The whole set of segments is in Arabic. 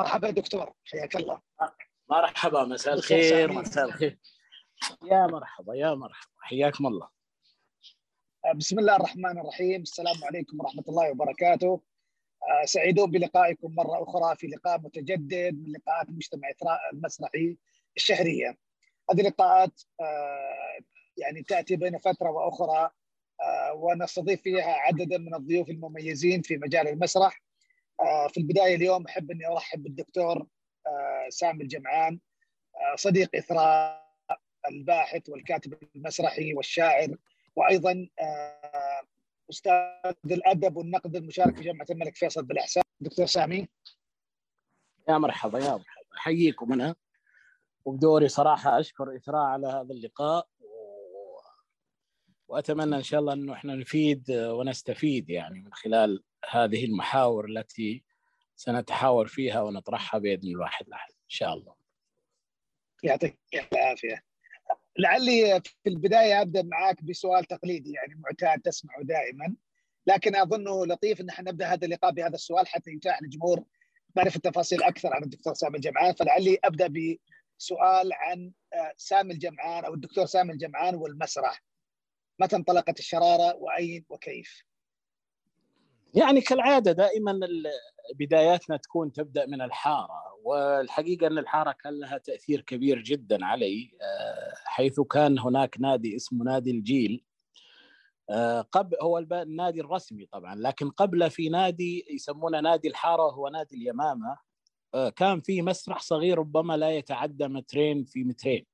مرحبا دكتور حياك الله. مرحبا مساء الخير مساء الخير. يا مرحبا يا مرحبا. حياكم الله. بسم الله الرحمن الرحيم. السلام عليكم ورحمة الله وبركاته. سعيدون بلقائكم مرة أخرى في لقاء متجدد من لقاءات مجتمع إثراء المسرحي الشهرية. هذه اللقاءات يعني تأتي بين فترة وأخرى ونستضيف فيها عددا من الضيوف المميزين في مجال المسرح. في البداية اليوم أحب إني أرحب بالدكتور سامي الجمعان صديق إثراء الباحث والكاتب المسرحي والشاعر وأيضا أستاذ الأدب والنقد المشارك في جامعة الملك فيصل بالأحساء. دكتور سامي. يا مرحبا يا مرحبا. احييكم أنا. وبدوري صراحة أشكر إثراء على هذا اللقاء وأتمنى إن شاء الله إنه إحنا نفيد ونستفيد يعني من خلال هذه المحاور التي سنتحاور فيها ونطرحها بإذن الواحد الأحد إن شاء الله. يعطيك العافية. لعلي في البداية أبدأ معك بسؤال تقليدي يعني معتاد تسمعه دائما لكن اظنه لطيف إن إحنا نبدأ هذا اللقاء بهذا السؤال حتى يتاح للجمهور معرفه تفاصيل أكثر عن الدكتور سامي الجمعان فلعلي أبدأ بسؤال عن سامي الجمعان أو الدكتور سامي الجمعان والمسرح. متى انطلقت الشرارة وأين وكيف؟ يعني كالعادة دائما بداياتنا تكون تبدأ من الحارة والحقيقة أن الحارة كان لها تأثير كبير جدا علي حيث كان هناك نادي اسمه نادي الجيل. قبل هو النادي الرسمي طبعا لكن قبل في نادي يسمونه نادي الحارة هو نادي اليمامة. كان فيه مسرح صغير ربما لا يتعدى مترين في مترين.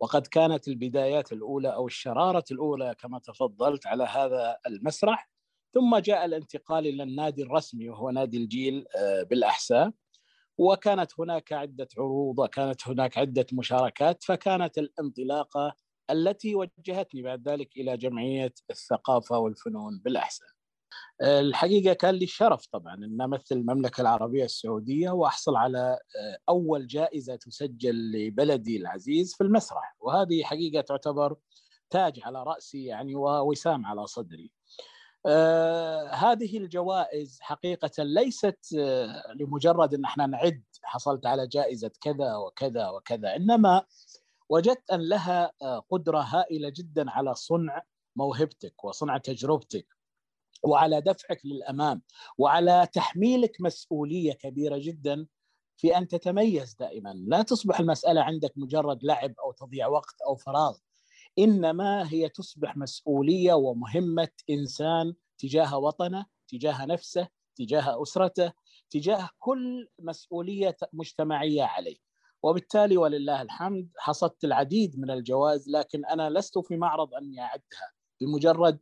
وقد كانت البدايات الأولى أو الشرارة الأولى كما تفضلت على هذا المسرح. ثم جاء الانتقال إلى النادي الرسمي وهو نادي الجيل بالأحساء وكانت هناك عدة عروض وكانت هناك عدة مشاركات فكانت الانطلاقة التي وجهتني بعد ذلك إلى جمعية الثقافة والفنون بالأحساء. الحقيقة كان لي الشرف طبعا أن أمثل المملكة العربية السعودية وأحصل على أول جائزة تسجل لبلدي العزيز في المسرح وهذه حقيقة تعتبر تاج على رأسي يعني ووسام على صدري. آه هذه الجوائز حقيقة ليست آه لمجرد أن إحنا نعد حصلت على جائزة كذا وكذا وكذا إنما وجدت أن لها آه قدرة هائلة جدا على صنع موهبتك وصنع تجربتك وعلى دفعك للأمام وعلى تحميلك مسؤولية كبيرة جدا في أن تتميز دائما. لا تصبح المسألة عندك مجرد لعب أو تضيع وقت أو فراغ. إنما هي تصبح مسؤولية ومهمة إنسان تجاه وطنه، تجاه نفسه، تجاه أسرته، تجاه كل مسؤولية مجتمعية عليه. وبالتالي ولله الحمد حصدت العديد من الجوائز لكن أنا لست في معرض أني أعدها بمجرد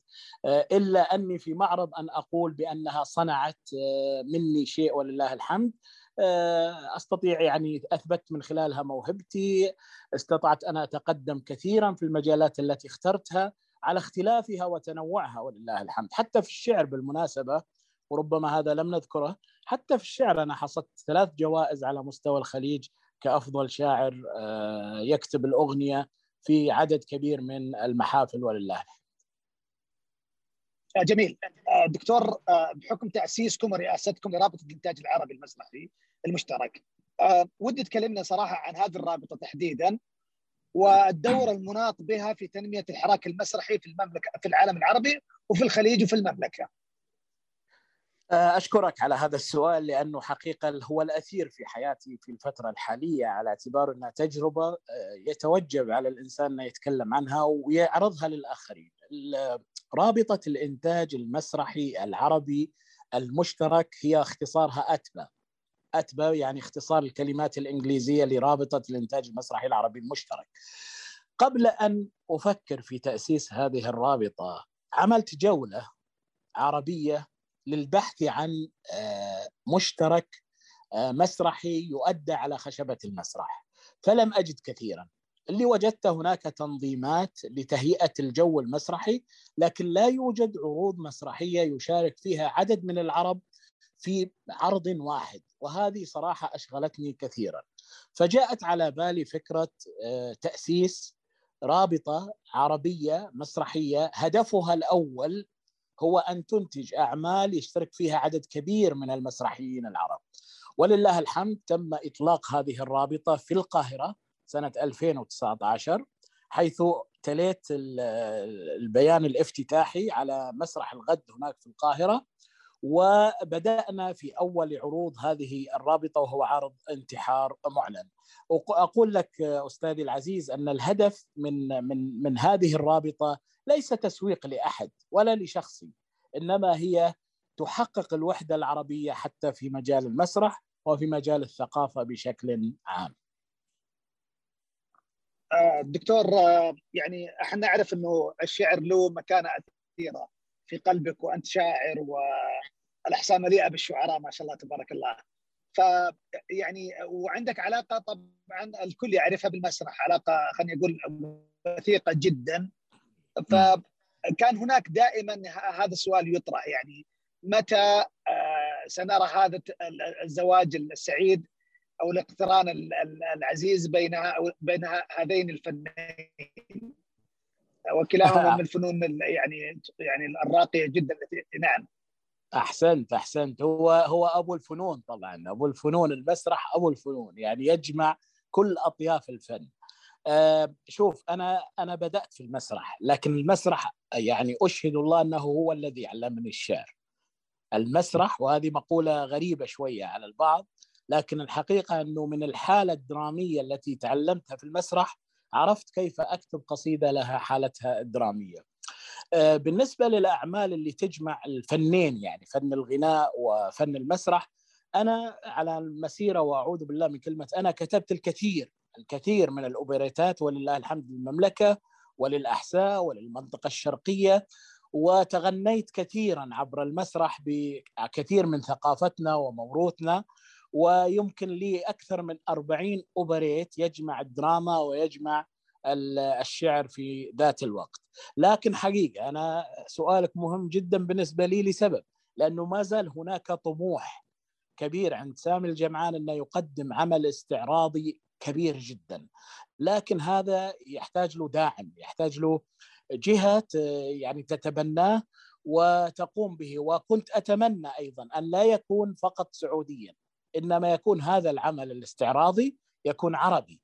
إلا أني في معرض أن أقول بأنها صنعت مني شيء ولله الحمد أستطيع يعني أثبت من خلالها موهبتي. استطعت أن أتقدم كثيرا في المجالات التي اخترتها على اختلافها وتنوعها ولله الحمد. حتى في الشعر بالمناسبة وربما هذا لم نذكره حتى في الشعر أنا حصدت ثلاث جوائز على مستوى الخليج كأفضل شاعر يكتب الأغنية في عدد كبير من المحافل ولله الحمد. جميل دكتور بحكم تأسيسكم ورئاستكم لرابطة الإنتاج العربي المسرحي المشترك ودي تكلمنا صراحة عن هذه الرابطة تحديدا والدور المناط بها في تنمية الحراك المسرحي في المملكة في العالم العربي وفي الخليج وفي المملكة. أشكرك على هذا السؤال لأنه حقيقة هو الأثير في حياتي في الفترة الحالية على اعتبار أنها تجربة يتوجب على الإنسان انه يتكلم عنها ويعرضها للآخرين. رابطة الإنتاج المسرحي العربي المشترك هي اختصارها أتبا. أتبا يعني اختصار الكلمات الإنجليزية لرابطة الإنتاج المسرحي العربي المشترك. قبل أن أفكر في تأسيس هذه الرابطة عملت جولة عربية للبحث عن مشترك مسرحي يؤدى على خشبة المسرح فلم أجد كثيرا اللي وجدته هناك تنظيمات لتهيئة الجو المسرحي لكن لا يوجد عروض مسرحية يشارك فيها عدد من العرب في عرض واحد وهذه صراحة أشغلتني كثيرا. فجاءت على بالي فكرة تأسيس رابطة عربية مسرحية. هدفها الأول هو أن تنتج أعمال يشترك فيها عدد كبير من المسرحيين العرب. ولله الحمد تم إطلاق هذه الرابطة في القاهرة. سنة 2019 حيث تليت البيان الافتتاحي على مسرح الغد هناك في القاهرة وبدأنا في أول عروض هذه الرابطة وهو عرض انتحار معلن. أقول لك أستاذي العزيز أن الهدف من من من هذه الرابطة ليس تسويق لأحد ولا لشخصي إنما هي تحقق الوحدة العربية حتى في مجال المسرح وفي مجال الثقافة بشكل عام. آه، دكتور آه، يعني إحنا نعرف إنه الشعر له مكانة كثيره في قلبك وأنت شاعر والاحساء مليئة بالشعراء ما شاء الله تبارك الله. ف يعني وعندك علاقة طبعا الكل يعرفها بالمسرح علاقة خليني أقول وثيقة جدا. فكان هناك دائما هذا السؤال يطرح يعني متى آه، سنرى هذا الزواج السعيد؟ أو الاقتران العزيز بين بين هذين الفنين. وكلاهما من الفنون يعني يعني الراقية جدا نعم. أحسنت أحسنت. هو هو أبو الفنون طبعا. أبو الفنون المسرح أبو الفنون. يعني يجمع كل أطياف الفن. آه شوف أنا أنا بدأت في المسرح لكن المسرح يعني أشهد الله أنه هو الذي علمني الشعر. المسرح وهذه مقولة غريبة شوية على البعض لكن الحقيقة أنه من الحالة الدرامية التي تعلمتها في المسرح عرفت كيف أكتب قصيدة لها حالتها الدرامية. آه، بالنسبة للأعمال اللي تجمع الفنين يعني فن الغناء وفن المسرح أنا على المسيرة وأعوذ بالله من كلمة أنا كتبت الكثير الكثير من الأوبريتات ولله الحمد للمملكه وللأحساء وللمنطقة الشرقية وتغنيت كثيرا عبر المسرح بكثير من ثقافتنا وموروثنا ويمكن لي أكثر من 40 أوبريت يجمع الدراما ويجمع الشعر في ذات الوقت. لكن حقيقة أنا سؤالك مهم جدا بالنسبة لي لسبب لأنه ما زال هناك طموح كبير عند سامي الجمعان أنه يقدم عمل استعراضي كبير جدا. لكن هذا يحتاج له داعم يحتاج له جهة يعني تتبناه وتقوم به. وكنت أتمنى أيضا أن لا يكون فقط سعوديا إنما يكون هذا العمل الاستعراضي يكون عربي.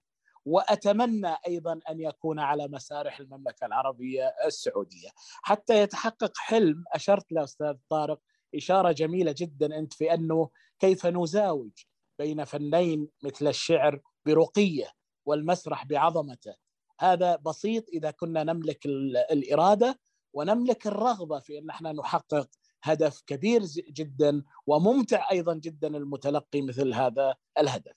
وأتمنى أيضا أن يكون على مسارح المملكة العربية السعودية. حتى يتحقق حلم أشرت له أستاذ طارق إشارة جميلة جدا أنت في أنه كيف نزاوج بين فنين مثل الشعر برقية والمسرح بعظمته. هذا بسيط إذا كنا نملك الإرادة ونملك الرغبة في أن إحنا نحقق هدف كبير جدا وممتع أيضا جدا المتلقي مثل هذا الهدف.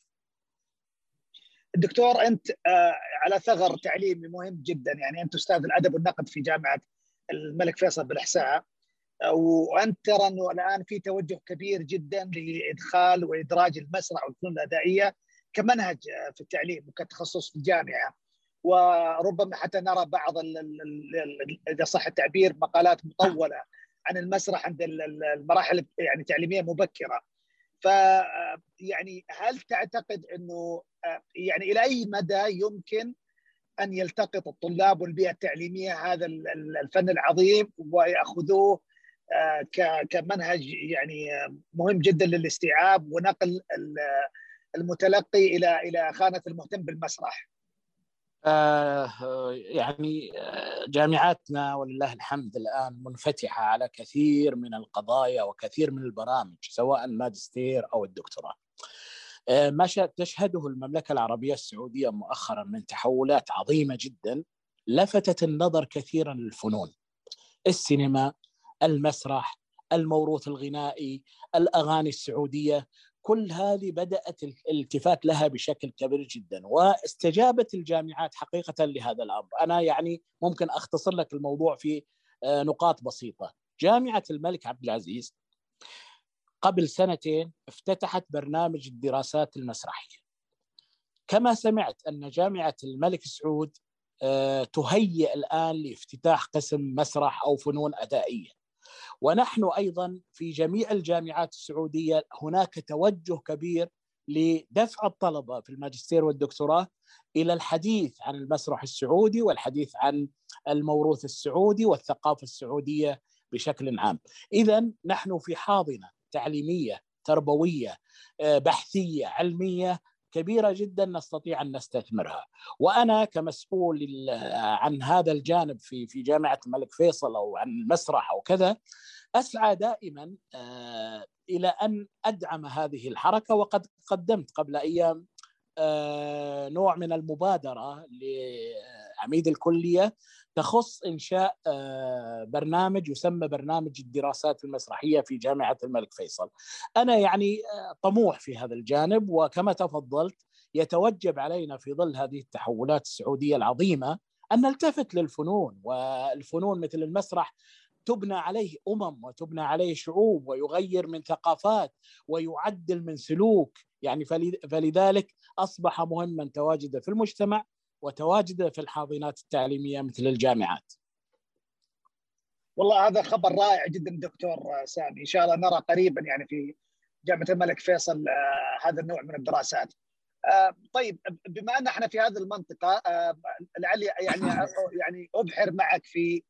دكتور أنت آه، على ثغر تعليمي مهم جدا. يعني أنت أستاذ الأدب والنقد في جامعة الملك فيصل بالإحساء. وأنت ترى أنه الآن في توجه كبير جدا لإدخال وإدراج المسرح والفنون الأدائية كمنهج في التعليم وكتخصص في الجامعة. وربما حتى نرى بعض إذا صح التعبير مقالات مطولة. عن المسرح عند المراحل يعني التعليميه مبكرة ف يعني هل تعتقد إنه يعني إلى أي مدى يمكن أن يلتقط الطلاب والبيئة التعليمية هذا الفن العظيم ويأخذوه كمنهج يعني مهم جدا للاستيعاب ونقل المتلقي إلى إلى خانة المهتم بالمسرح؟ آه، يعني آه، جامعاتنا ولله الحمد الآن منفتحة على كثير من القضايا وكثير من البرامج سواء الماجستير أو الدكتوراه. آه، ما تشهده المملكة العربية السعودية مؤخرا من تحولات عظيمة جدا لفتت النظر كثيرا للفنون. السينما، المسرح، الموروث الغنائي، الأغاني السعودية، كل هذه بدأت الالتفات لها بشكل كبير جدا واستجابت الجامعات حقيقه لهذا الأمر. أنا يعني ممكن أختصر لك الموضوع في آه، نقاط بسيطة. جامعة الملك عبد العزيز قبل سنتين افتتحت برنامج الدراسات المسرحية. كما سمعت أن جامعة الملك سعود آه، تهيئ الآن لافتتاح قسم مسرح أو فنون أدائية. ونحن أيضا في جميع الجامعات السعودية هناك توجه كبير لدفع الطلبة في الماجستير والدكتوراه إلى الحديث عن المسرح السعودي والحديث عن الموروث السعودي والثقافة السعودية بشكل عام. اذا نحن في حاضنة تعليمية تربوية بحثية علمية كبيرة جدا نستطيع أن نستثمرها. وأنا كمسؤول عن هذا الجانب في في جامعة الملك فيصل أو عن المسرح أو كذا أسعى دائما إلى أن أدعم هذه الحركة. وقد قدمت قبل أيام نوع من المبادرة لعميد الكلية تخص إنشاء برنامج يسمى برنامج الدراسات المسرحية في جامعة الملك فيصل. أنا يعني طموح في هذا الجانب وكما تفضلت يتوجب علينا في ظل هذه التحولات السعودية العظيمة أن نلتفت للفنون والفنون مثل المسرح تبنى عليه أمم وتبنى عليه شعوب ويغير من ثقافات ويعدل من سلوك يعني فلذلك أصبح مهما تواجده في المجتمع وتواجده في الحاضنات التعليمية مثل الجامعات. والله هذا خبر رائع جدا دكتور سامي إن شاء الله نرى قريبا يعني في جامعة الملك فيصل هذا النوع من الدراسات. طيب بما أن إحنا في هذه المنطقة لعلي يعني يعني أبحر معك في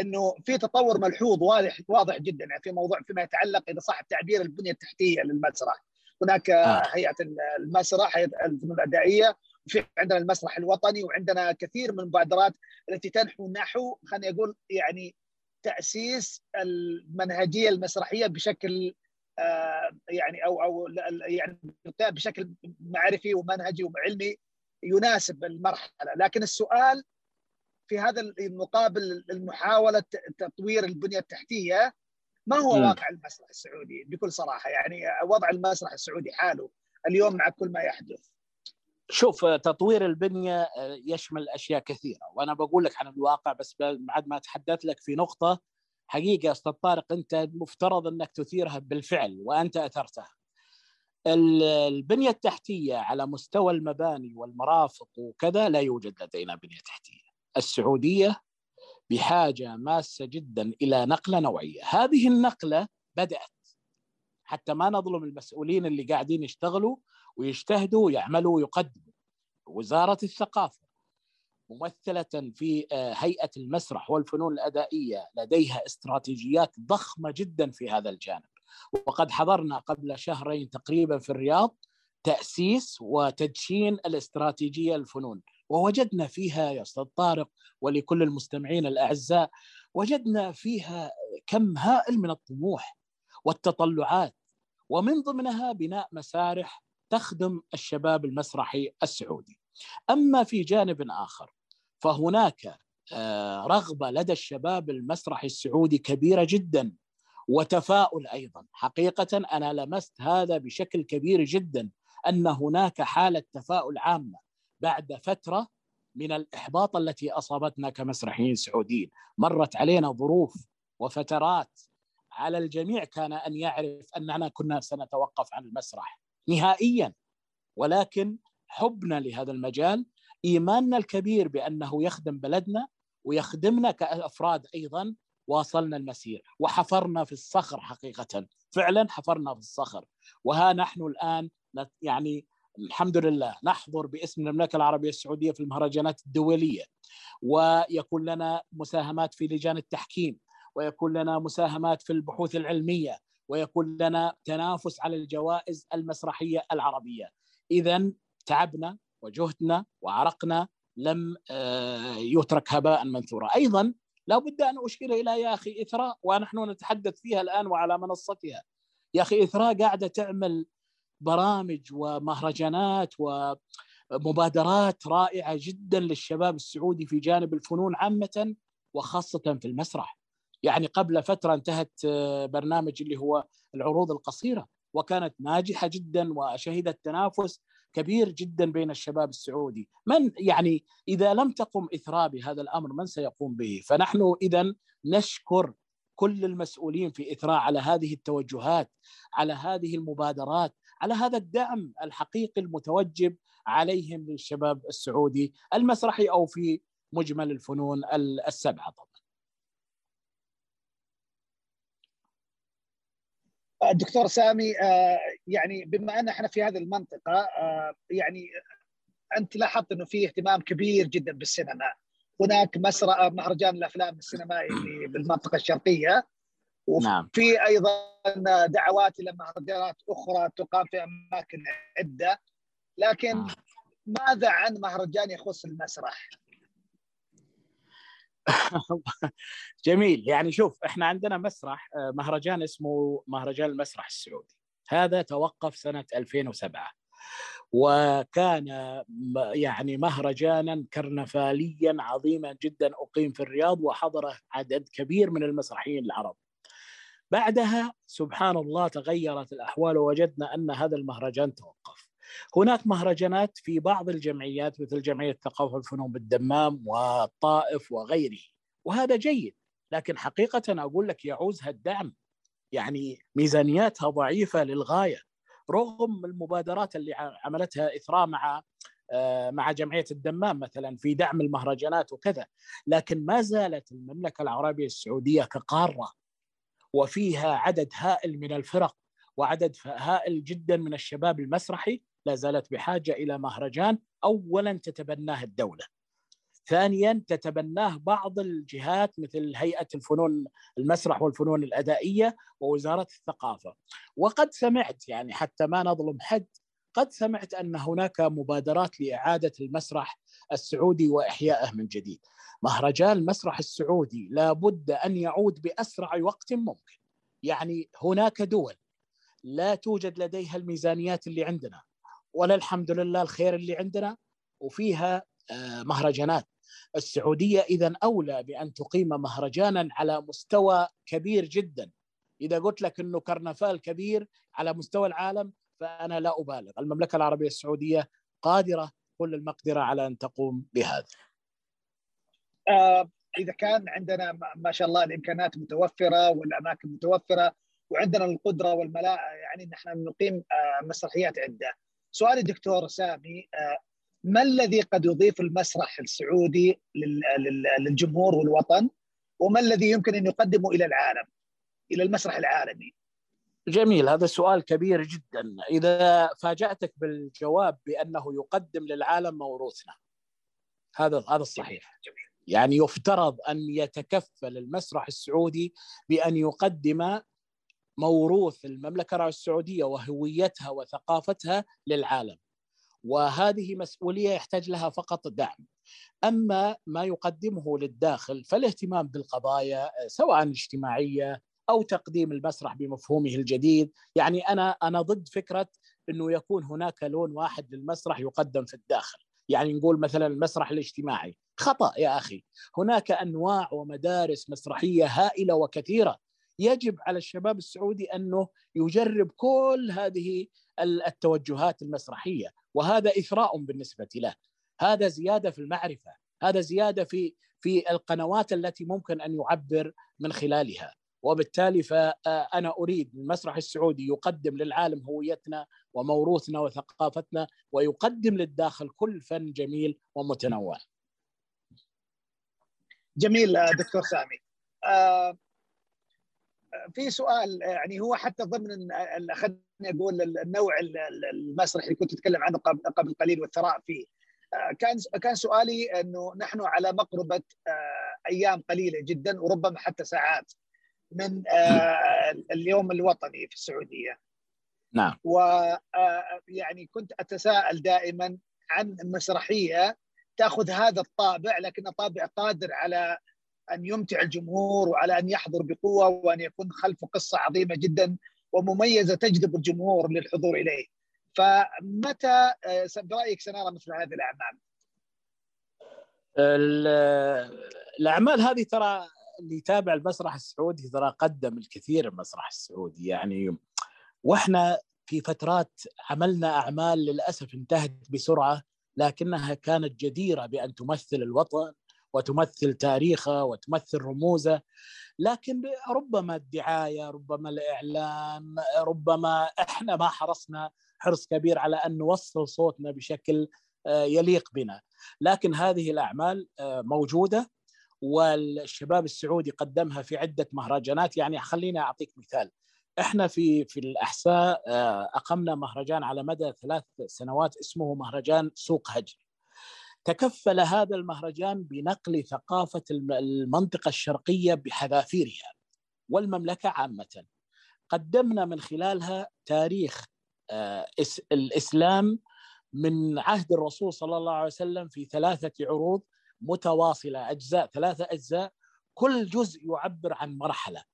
إنه في تطور ملحوظ واضح واضح جدا يعني في موضوع فيما يتعلق إذا صح التعبير البنية التحتية للمسرح هناك آه. هيئة المسرح هيئة الفنون الأدائية وفي عندنا المسرح الوطني وعندنا كثير من المبادرات التي تنحو نحو خليني أقول يعني تأسيس المنهجية المسرحية بشكل آه يعني أو أو يعني بشكل معرفي ومنهجي وعلمي يناسب المرحلة. لكن السؤال في هذا المقابل المحاولة تطوير البنية التحتية ما هو م. واقع المسرح السعودي؟ بكل صراحة يعني وضع المسرح السعودي حاله اليوم مع كل ما يحدث. شوف تطوير البنية يشمل أشياء كثيرة وأنا بقول لك عن الواقع بس بعد ما اتحدث لك في نقطة حقيقة أستاذ طارق أنت المفترض أنك تثيرها بالفعل وأنت أثرتها. البنية التحتية على مستوى المباني والمرافق وكذا لا يوجد لدينا بنية تحتية. السعودية بحاجة ماسة جدا إلى نقلة نوعية، هذه النقلة بدأت حتى ما نظلم المسؤولين اللي قاعدين يشتغلوا ويجتهدوا ويعملوا ويقدموا. وزارة الثقافة ممثلة في هيئة المسرح والفنون الأدائية لديها استراتيجيات ضخمة جدا في هذا الجانب. وقد حضرنا قبل شهرين تقريبا في الرياض تأسيس وتدشين الاستراتيجية الفنون ووجدنا فيها يا أستاذ طارق ولكل المستمعين الأعزاء وجدنا فيها كم هائل من الطموح والتطلعات ومن ضمنها بناء مسارح تخدم الشباب المسرحي السعودي. أما في جانب آخر فهناك رغبة لدى الشباب المسرحي السعودي كبيرة جدا وتفاؤل أيضا، حقيقة أنا لمست هذا بشكل كبير جدا أن هناك حالة تفاؤل عامة بعد فترة من الإحباط التي أصابتنا كمسرحيين سعوديين، مرت علينا ظروف وفترات على الجميع كان أن يعرف أننا كنا سنتوقف عن المسرح. نهائيا. ولكن حبنا لهذا المجال إيماننا الكبير بأنه يخدم بلدنا ويخدمنا كأفراد أيضا واصلنا المسير. وحفرنا في الصخر حقيقه. فعلا حفرنا في الصخر. وها نحن الآن يعني الحمد لله نحضر باسم المملكة العربية السعودية في المهرجانات الدولية. ويكون لنا مساهمات في لجان التحكيم. ويكون لنا مساهمات في البحوث العلمية. ويكون لنا تنافس على الجوائز المسرحية العربية. اذا تعبنا وجهدنا وعرقنا لم يترك هباء منثورا. أيضا لا بد أن أشير إلى يا أخي اثراء ونحن نتحدث فيها الآن وعلى منصتها. يا أخي اثراء قاعدة تعمل برامج ومهرجانات ومبادرات رائعة جدا للشباب السعودي في جانب الفنون عامة وخاصة في المسرح. يعني قبل فترة انتهت برنامج اللي هو العروض القصيرة وكانت ناجحة جدا وشهدت تنافس كبير جدا بين الشباب السعودي. من يعني إذا لم تقم اثراء بهذا الأمر من سيقوم به؟ فنحن اذا نشكر كل المسؤولين في إثراء على هذه التوجهات على هذه المبادرات على هذا الدعم الحقيقي المتوجب عليهم للشباب السعودي المسرحي أو في مجمل الفنون السبعة. طبعا دكتور سامي يعني بما أن إحنا في هذه المنطقة يعني أنت لاحظت إنه في اهتمام كبير جدا بالسينما هناك مسرح مهرجان الأفلام السينمائي بالمنطقة الشرقية. وفي نعم. أيضا دعوات إلى مهرجانات أخرى تقام في أماكن عدة لكن نعم. ماذا عن مهرجان يخص المسرح؟ جميل يعني شوف إحنا عندنا مسرح آه، مهرجان اسمه مهرجان المسرح السعودي هذا توقف سنة 2007 وكان يعني مهرجانا كرنفاليا عظيما جدا أقيم في الرياض وحضره عدد كبير من المسرحيين العرب. بعدها سبحان الله تغيرت الأحوال ووجدنا أن هذا المهرجان توقف. هناك مهرجانات في بعض الجمعيات مثل جمعية الثقافه والفنون بالدمام والطائف وغيره وهذا جيد لكن حقيقة أقول لك يعوزها الدعم يعني ميزانياتها ضعيفة للغاية رغم المبادرات اللي عملتها إثراء مع آه، مع جمعية الدمام مثلا في دعم المهرجانات وكذا لكن ما زالت المملكة العربية السعودية كقارة وفيها عدد هائل من الفرق وعدد هائل جدا من الشباب المسرحي لا زالت بحاجة إلى مهرجان اولا تتبناه الدولة. ثانيا تتبناه بعض الجهات مثل هيئة الفنون المسرح والفنون الأدائية ووزارة الثقافة. وقد سمعت يعني حتى ما نظلم حد قد سمعت أن هناك مبادرات لإعادة المسرح السعودي وإحيائه من جديد. مهرجان المسرح السعودي لابد أن يعود بأسرع وقت ممكن. يعني هناك دول لا توجد لديها الميزانيات اللي عندنا. ولا الحمد لله الخير اللي عندنا وفيها آه، مهرجانات. السعودية اذا أولى بأن تقيم مهرجانا على مستوى كبير جدا. إذا قلت لك إنه كرنفال كبير على مستوى العالم فأنا لا أبالغ. المملكة العربية السعودية قادرة كل المقدرة على أن تقوم بهذا. آه إذا كان عندنا ما شاء الله الإمكانات متوفرة والأماكن متوفرة وعندنا القدرة والملاءه يعني نحن نقيم آه مسرحيات عدة. سؤالي دكتور سامي آه ما الذي قد يضيف المسرح السعودي للجمهور والوطن؟ وما الذي يمكن أن يقدمه إلى العالم إلى المسرح العالمي؟ جميل هذا سؤال كبير جدا. إذا فاجأتك بالجواب بأنه يقدم للعالم موروثنا هذا هذا الصحيح. يعني يفترض أن يتكفل المسرح السعودي بأن يقدم موروث المملكة السعودية وهويتها وثقافتها للعالم. وهذه مسؤولية يحتاج لها فقط دعم. أما ما يقدمه للداخل فالاهتمام بالقضايا سواء اجتماعية أو تقديم المسرح بمفهومه الجديد، يعني أنا أنا ضد فكرة إنه يكون هناك لون واحد للمسرح يقدم في الداخل، يعني نقول مثلا المسرح الاجتماعي، خطأ يا أخي، هناك أنواع ومدارس مسرحية هائلة وكثيرة. يجب على الشباب السعودي أنه يجرب كل هذه التوجهات المسرحية وهذا إثراء بالنسبة له هذا زيادة في المعرفة هذا زيادة في في القنوات التي ممكن أن يعبر من خلالها وبالتالي فانا أريد المسرح السعودي يقدم للعالم هويتنا وموروثنا وثقافتنا ويقدم للداخل كل فن جميل ومتنوع. جميل دكتور سامي. في سؤال يعني هو حتى ضمن خليني أقول النوع المسرحي اللي كنت اتكلم عنه قبل قليل والثراء فيه. كان كان سؤالي إنه نحن على مقربة آه، أيام قليلة جدا وربما حتى ساعات من آه، اليوم الوطني في السعودية. نعم. و آه، يعني كنت أتساءل دائما عن مسرحية تأخذ هذا الطابع لكن طابع قادر على أن يمتع الجمهور وعلى أن يحضر بقوة وأن يكون خلفه قصة عظيمة جدا ومميزة تجذب الجمهور للحضور إليه. فمتى آه، برأيك سنرى مثل هذه الأعمال؟ الأعمال هذه ترى اللي يتابع المسرح السعودي ترى قدم الكثير المسرح السعودي يعني وإحنا في فترات عملنا أعمال للأسف انتهت بسرعة لكنها كانت جديرة بأن تمثل الوطن وتمثل تاريخه وتمثل رموزه. لكن ربما الدعاية ربما الإعلام ربما إحنا ما حرصنا حرص كبير على أن نوصل صوتنا بشكل آه، يليق بنا. لكن هذه الأعمال آه، موجودة والشباب السعودي قدمها في عدة مهرجانات. يعني خليني أعطيك مثال. إحنا في في الأحساء آه، أقمنا مهرجان على مدى ثلاث سنوات اسمه مهرجان سوق هجر. تكفل هذا المهرجان بنقل ثقافة المنطقة الشرقية بحذافيرها والمملكة عامة. قدمنا من خلالها تاريخ آه، الإسلام من عهد الرسول صلى الله عليه وسلم في ثلاثة عروض متواصلة أجزاء ثلاثة أجزاء كل جزء يعبر عن مرحلة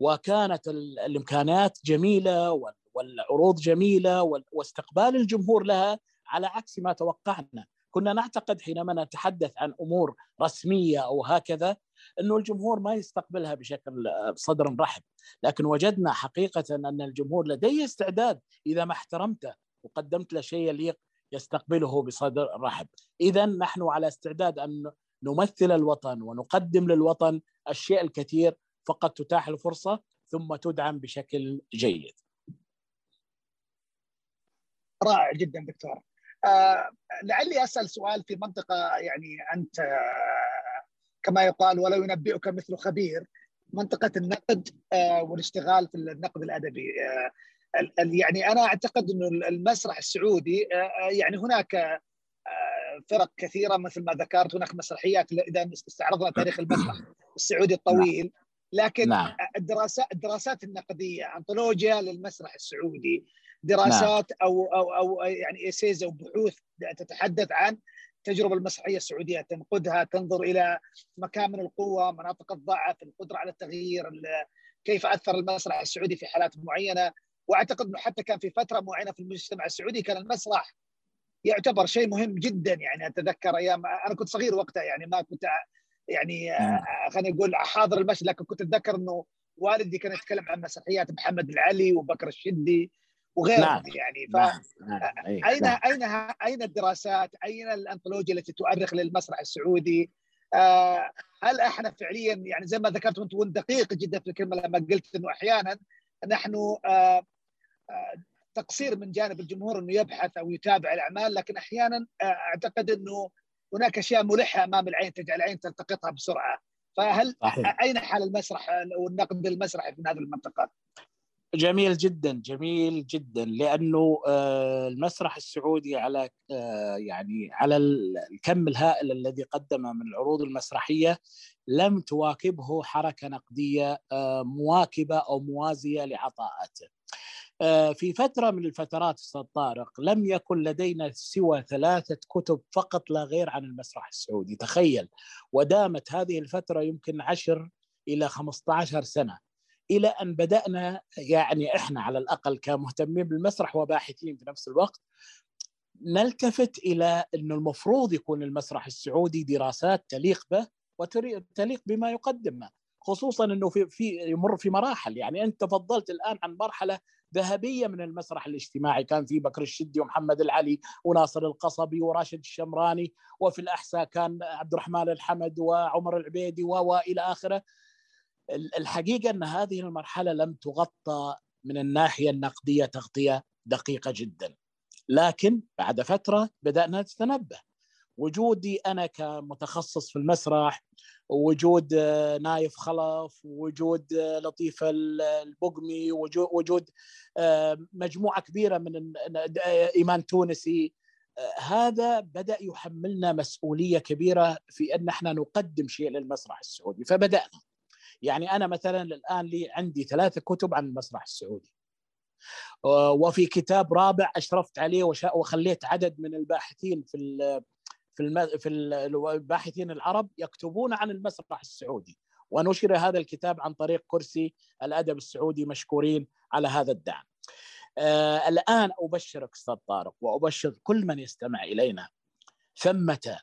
وكانت الإمكانات جميلة والعروض جميلة واستقبال الجمهور لها على عكس ما توقعنا كنا نعتقد حينما نتحدث عن أمور رسمية أو هكذا أنه الجمهور ما يستقبلها بشكل بصدر رحب. لكن وجدنا حقيقة أن الجمهور لديه استعداد إذا ما احترمته وقدمت له شيء يليق يستقبله بصدر رحب. إذا نحن على استعداد أن نمثل الوطن ونقدم للوطن الشيء الكثير فقط تتاح الفرصة ثم تدعم بشكل جيد. رائع جدا دكتور. آه لعلي أسأل سؤال في منطقة يعني أنت آه كما يقال ولو ينبئك مثل خبير منطقة النقد آه والاشتغال في النقد الأدبي. آه يعني أنا أعتقد إنه المسرح السعودي آه, آه، يعني هناك آه، فرق كثيرة مثل ما ذكرت. هناك مسرحيات إذا استعرضنا تاريخ المسرح السعودي الطويل. لكن نعم. الدراسات الدراسات النقدية أنطولوجيا للمسرح السعودي دراسات نعم. أو أو أو يعني ايسيز أو بحوث تتحدث عن التجربة المسرحية السعودية تنقدها تنظر إلى مكامن القوة مناطق الضعف القدرة على التغيير كيف أثر المسرح السعودي في حالات معينة وأعتقد إنه حتى كان في فترة معينة في المجتمع السعودي كان المسرح يعتبر شيء مهم جدا يعني أتذكر أيام أنا كنت صغير وقتها يعني ما كنت يعني نعم. خلينا نقول حاضر المشهد لكن كنت أتذكر إنه والدي كان يتكلم عن مسرحيات محمد العلي وبكر الشدي وغيرهم نعم. يعني ف نعم. نعم. أين نعم. أين أين الدراسات؟ أين الأنثولوجيا التي تؤرخ للمسرح السعودي؟ آه هل إحنا فعليا يعني زي ما ذكرت وانت دقيق جدا في الكلمة لما قلت إنه أحيانا نحن آه آه تقصير من جانب الجمهور إنه يبحث أو يتابع الأعمال لكن أحيانا آه أعتقد إنه هناك أشياء ملحة أمام العين تجعل العين تلتقطها بسرعة فهل صحيح. أين حال المسرح والنقد المسرحي في هذه المنطقة؟ جميل جدا جميل جدا لأنه آه، المسرح السعودي على آه، يعني على الكم الهائل الذي قدمه من العروض المسرحية لم تواكبه حركة نقدية آه، مواكبة أو موازية لعطاءاته. في فترة من الفترات أستاذ طارق لم يكن لدينا سوى ثلاثة كتب فقط لا غير عن المسرح السعودي، تخيل ودامت هذه الفترة يمكن عشر إلى 15 سنة إلى أن بدأنا يعني إحنا على الأقل كمهتمين بالمسرح وباحثين في نفس الوقت نلتفت إلى انه المفروض يكون المسرح السعودي دراسات تليق به وتليق بما يقدمه خصوصا إنه في في يمر في مراحل. يعني أنت تفضلت الآن عن مرحلة ذهبية من المسرح الاجتماعي. كان في بكر الشدي ومحمد العلي وناصر القصبي وراشد الشمراني وفي الأحساء كان عبد الرحمن الحمد وعمر العبيدي والى آخره. الحقيقة أن هذه المرحلة لم تغطى من الناحية النقدية تغطية دقيقة جدا. لكن بعد فترة بدأنا نتنبه. وجودي أنا كمتخصص في المسرح وجود نايف خلف وجود لطيف البقمي وجود مجموعة كبيرة من إيمان تونسي. هذا بدأ يحملنا مسؤولية كبيرة في أن إحنا نقدم شيء للمسرح السعودي. فبدأنا. يعني أنا مثلا الآن لي عندي ثلاثة كتب عن المسرح السعودي. وفي كتاب رابع أشرفت عليه وخليت عدد من الباحثين في في الم... في الباحثين العرب يكتبون عن المسرح السعودي ونشر هذا الكتاب عن طريق كرسي الأدب السعودي مشكورين على هذا الدعم. آه الآن أبشرك أستاذ طارق وأبشر كل من يستمع إلينا ثمة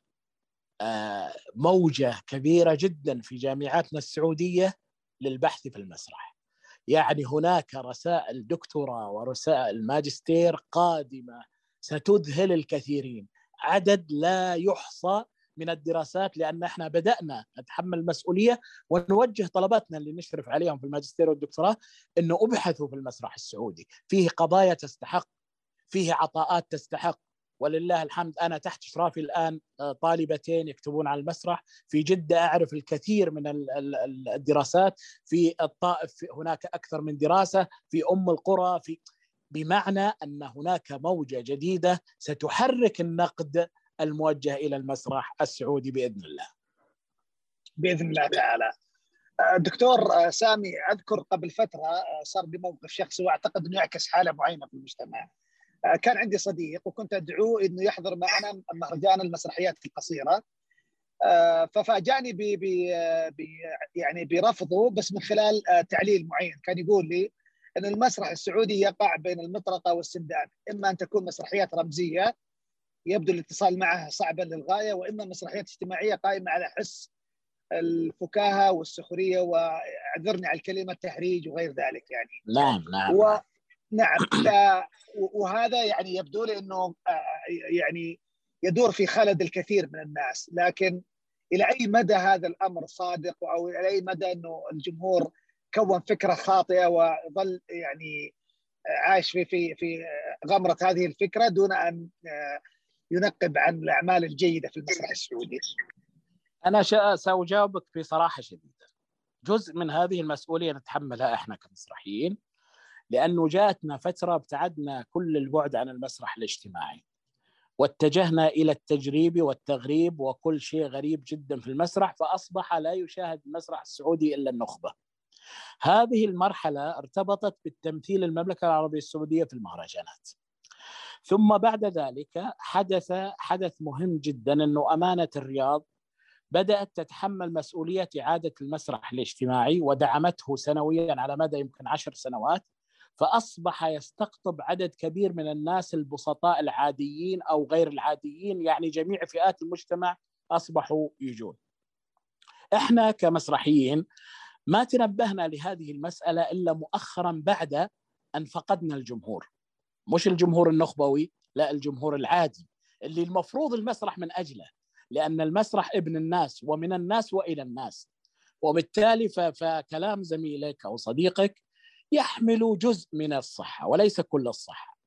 آه، موجة كبيرة جدا في جامعاتنا السعودية للبحث في المسرح. يعني هناك رسائل دكتوراه ورسائل ماجستير قادمة ستذهل الكثيرين، عدد لا يحصى من الدراسات لأن إحنا بدأنا نتحمل المسؤولية ونوجه طلباتنا اللي نشرف عليهم في الماجستير والدكتوراه إنه أبحثوا في المسرح السعودي، فيه قضايا تستحق، فيه عطاءات تستحق، ولله الحمد أنا تحت إشرافي الآن آه، طالبتين يكتبون على المسرح. في جدة أعرف الكثير من الدراسات. في الطائف هناك أكثر من دراسة. في أم القرى في بمعنى أن هناك موجة جديدة ستحرك النقد الموجه إلى المسرح السعودي بإذن الله. بإذن الله تعالى. دكتور سامي أذكر قبل فترة صار لي موقف شخصي وأعتقد إنه يعكس حالة معينة في المجتمع. كان عندي صديق وكنت ادعوه إنه يحضر معنا مهرجان المسرحيات القصيرة. ففاجأني ب يعني برفضه بس من خلال تعليل معين كان يقول لي أن المسرح السعودي يقع بين المطرقة والسندان، إما أن تكون مسرحيات رمزية يبدو الاتصال معها صعبا للغاية وإما مسرحيات اجتماعية قائمة على حس الفكاهة والسخرية وأعذرني على الكلمة التهريج وغير ذلك يعني. نعم نعم. و... نعم. وهذا يعني يبدو لي إنه يعني يدور في خلد الكثير من الناس. لكن إلى أي مدى هذا الأمر صادق أو إلى أي مدى إنه الجمهور كون فكرة خاطئة وظل يعني عايش في في في غمرة هذه الفكرة دون أن ينقب عن الأعمال الجيدة في المسرح السعودي. أنا سأجاوبك بصراحة شديده. جزء من هذه المسؤولية نتحملها إحنا كمسرحيين لأنه جاءتنا فترة ابتعدنا كل البعد عن المسرح الاجتماعي. واتجهنا إلى التجريب والتغريب وكل شيء غريب جدا في المسرح فأصبح لا يشاهد المسرح السعودي إلا النخبة. هذه المرحلة ارتبطت بالتمثيل المملكه العربية السعودية في المهرجانات. ثم بعد ذلك حدث حدث مهم جدا إنه أمانة الرياض بدأت تتحمل مسؤولية إعادة المسرح الاجتماعي ودعمته سنويا على مدى يمكن عشر سنوات فأصبح يستقطب عدد كبير من الناس البسطاء العاديين أو غير العاديين يعني جميع فئات المجتمع أصبحوا يجون. إحنا كمسرحيين ما تنبهنا لهذه المسألة إلا مؤخرا بعد أن فقدنا الجمهور. مش الجمهور النخبوي لا الجمهور العادي اللي المفروض المسرح من أجله لأن المسرح ابن الناس ومن الناس وإلى الناس. وبالتالي فكلام زميلك أو صديقك يحمل جزء من الصحة وليس كل الصحة.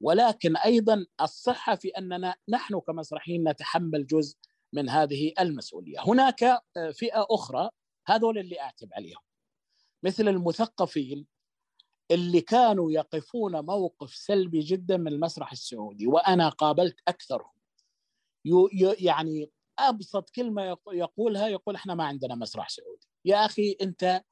ولكن أيضا الصحة في أننا نحن كمسرحيين نتحمل جزء من هذه المسؤولية. هناك فئة أخرى هذول اللي أعتب عليهم. مثل المثقفين اللي كانوا يقفون موقف سلبي جدا من المسرح السعودي وأنا قابلت أكثرهم. يعني أبسط كلمة يقولها يقول إحنا ما عندنا مسرح سعودي. يا أخي أنت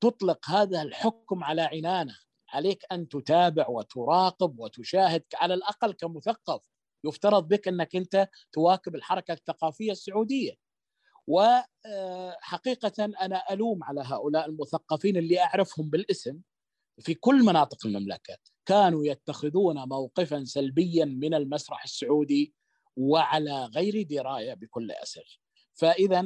تطلق هذا الحكم على عنانة. عليك أن تتابع وتراقب وتشاهد على الأقل كمثقف يفترض بك أنك أنت تواكب الحركة الثقافية السعودية. وحقيقه أنا ألوم على هؤلاء المثقفين اللي أعرفهم بالاسم في كل مناطق المملكة. كانوا يتخذون موقفا سلبيا من المسرح السعودي وعلى غير دراية بكل اسف فاذا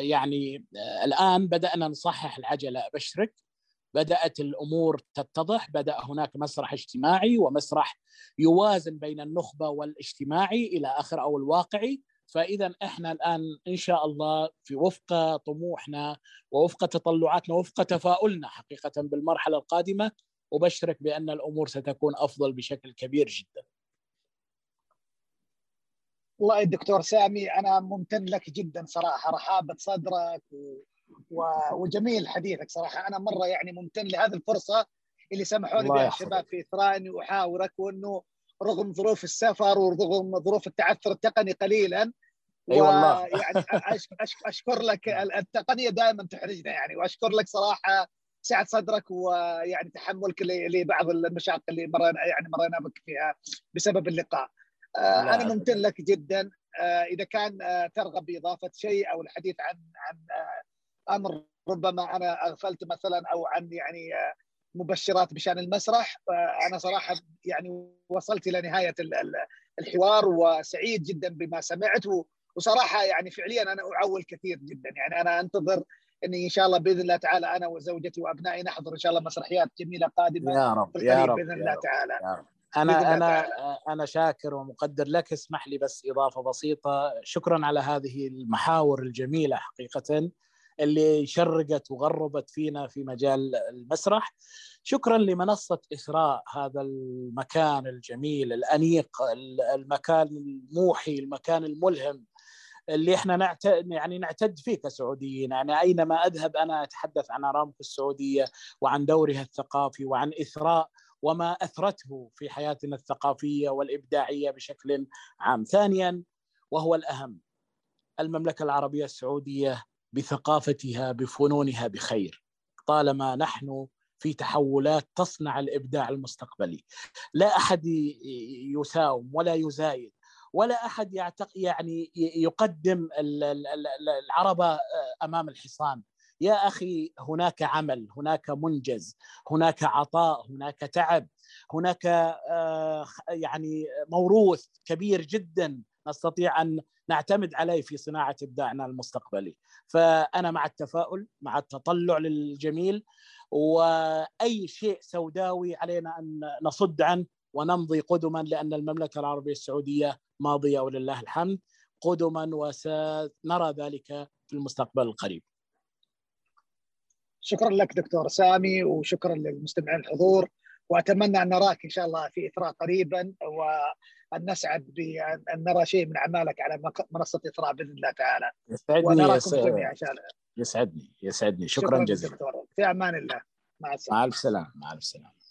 يعني الآن بدأنا نصحح العجلة. ابشرك بدأت الأمور تتضح. بدأ هناك مسرح اجتماعي ومسرح يوازن بين النخبة والاجتماعي إلى آخر أو الواقعي. فإذا إحنا الآن إن شاء الله في وفق طموحنا ووفق تطلعاتنا وفق تفاؤلنا حقيقة بالمرحلة القادمة أبشرك بأن الأمور ستكون أفضل بشكل كبير جدا. والله الدكتور سامي أنا ممتن لك جدا صراحة رحابه صدرك و... و... وجميل حديثك صراحة أنا مرة يعني ممتن لهذه الفرصة اللي سمحوا لي بها الشباب في اثراء اني احاورك وأنه رغم ظروف السفر ورغم ظروف التعثر التقني قليلا. أي والله. يعني أشكر لك التقنية دائما تحرجنا يعني وأشكر لك صراحة سعه صدرك ويعني تحملك لبعض المشاق اللي مرينا يعني مرينا بك فيها بسبب اللقاء. أنا ممتن لك جدا. إذا كان ترغب بإضافة شيء أو الحديث عن عن أمر ربما أنا أغفلت مثلا أو عن يعني مبشرات بشأن المسرح أنا صراحة يعني وصلت إلى نهاية الحوار وسعيد جدا بما سمعت وصراحة يعني فعليا أنا أعول كثير جدا. يعني أنا أنتظر إني إن شاء الله بإذن الله تعالى أنا وزوجتي وأبنائي نحضر إن شاء الله مسرحيات جميلة قادمة يا رب يا رب بإذن يا الله رب تعالى. يا رب. أنا أنا أنا شاكر ومقدر لك اسمح لي بس إضافة بسيطة. شكرا على هذه المحاور الجميلة حقيقة. اللي شرقت وغربت فينا في مجال المسرح شكرا لمنصة إثراء هذا المكان الجميل الأنيق المكان الموحي المكان الملهم اللي إحنا نعت... يعني نعتد فيه كسعوديين يعني أينما أذهب أنا أتحدث عن أرامكو السعودية وعن دورها الثقافي وعن إثراء وما أثرته في حياتنا الثقافية والإبداعية بشكل عام. ثانيا وهو الأهم المملكة العربية السعودية بثقافتها بفنونها بخير. طالما نحن في تحولات تصنع الإبداع المستقبلي. لا أحد يساوم ولا يزايد ولا أحد يعني يقدم العربه أمام الحصان. يا أخي هناك عمل هناك منجز هناك عطاء هناك تعب هناك آه، يعني موروث كبير جدا نستطيع أن نعتمد عليه في صناعة إبداعنا المستقبلي فأنا مع التفاؤل مع التطلع للجميل وأي شيء سوداوي علينا أن نصد عنه ونمضي قدما لأن المملكة العربية السعودية ماضية ولله الحمد قدما وسنرى ذلك في المستقبل القريب. شكرا لك دكتور سامي وشكرا للمستمعين الحضور وأتمنى أن نراك إن شاء الله في إثراء قريبا وان نسعد بان نرى شيء من أعمالك على منصة إثراء بإذن الله تعالى. يسعدني جميعا إن. يسعدني يسعدني شكرا, شكرا جزيلا. في أمان الله مع السلامة. مع الف سلامه مع الف سلامه.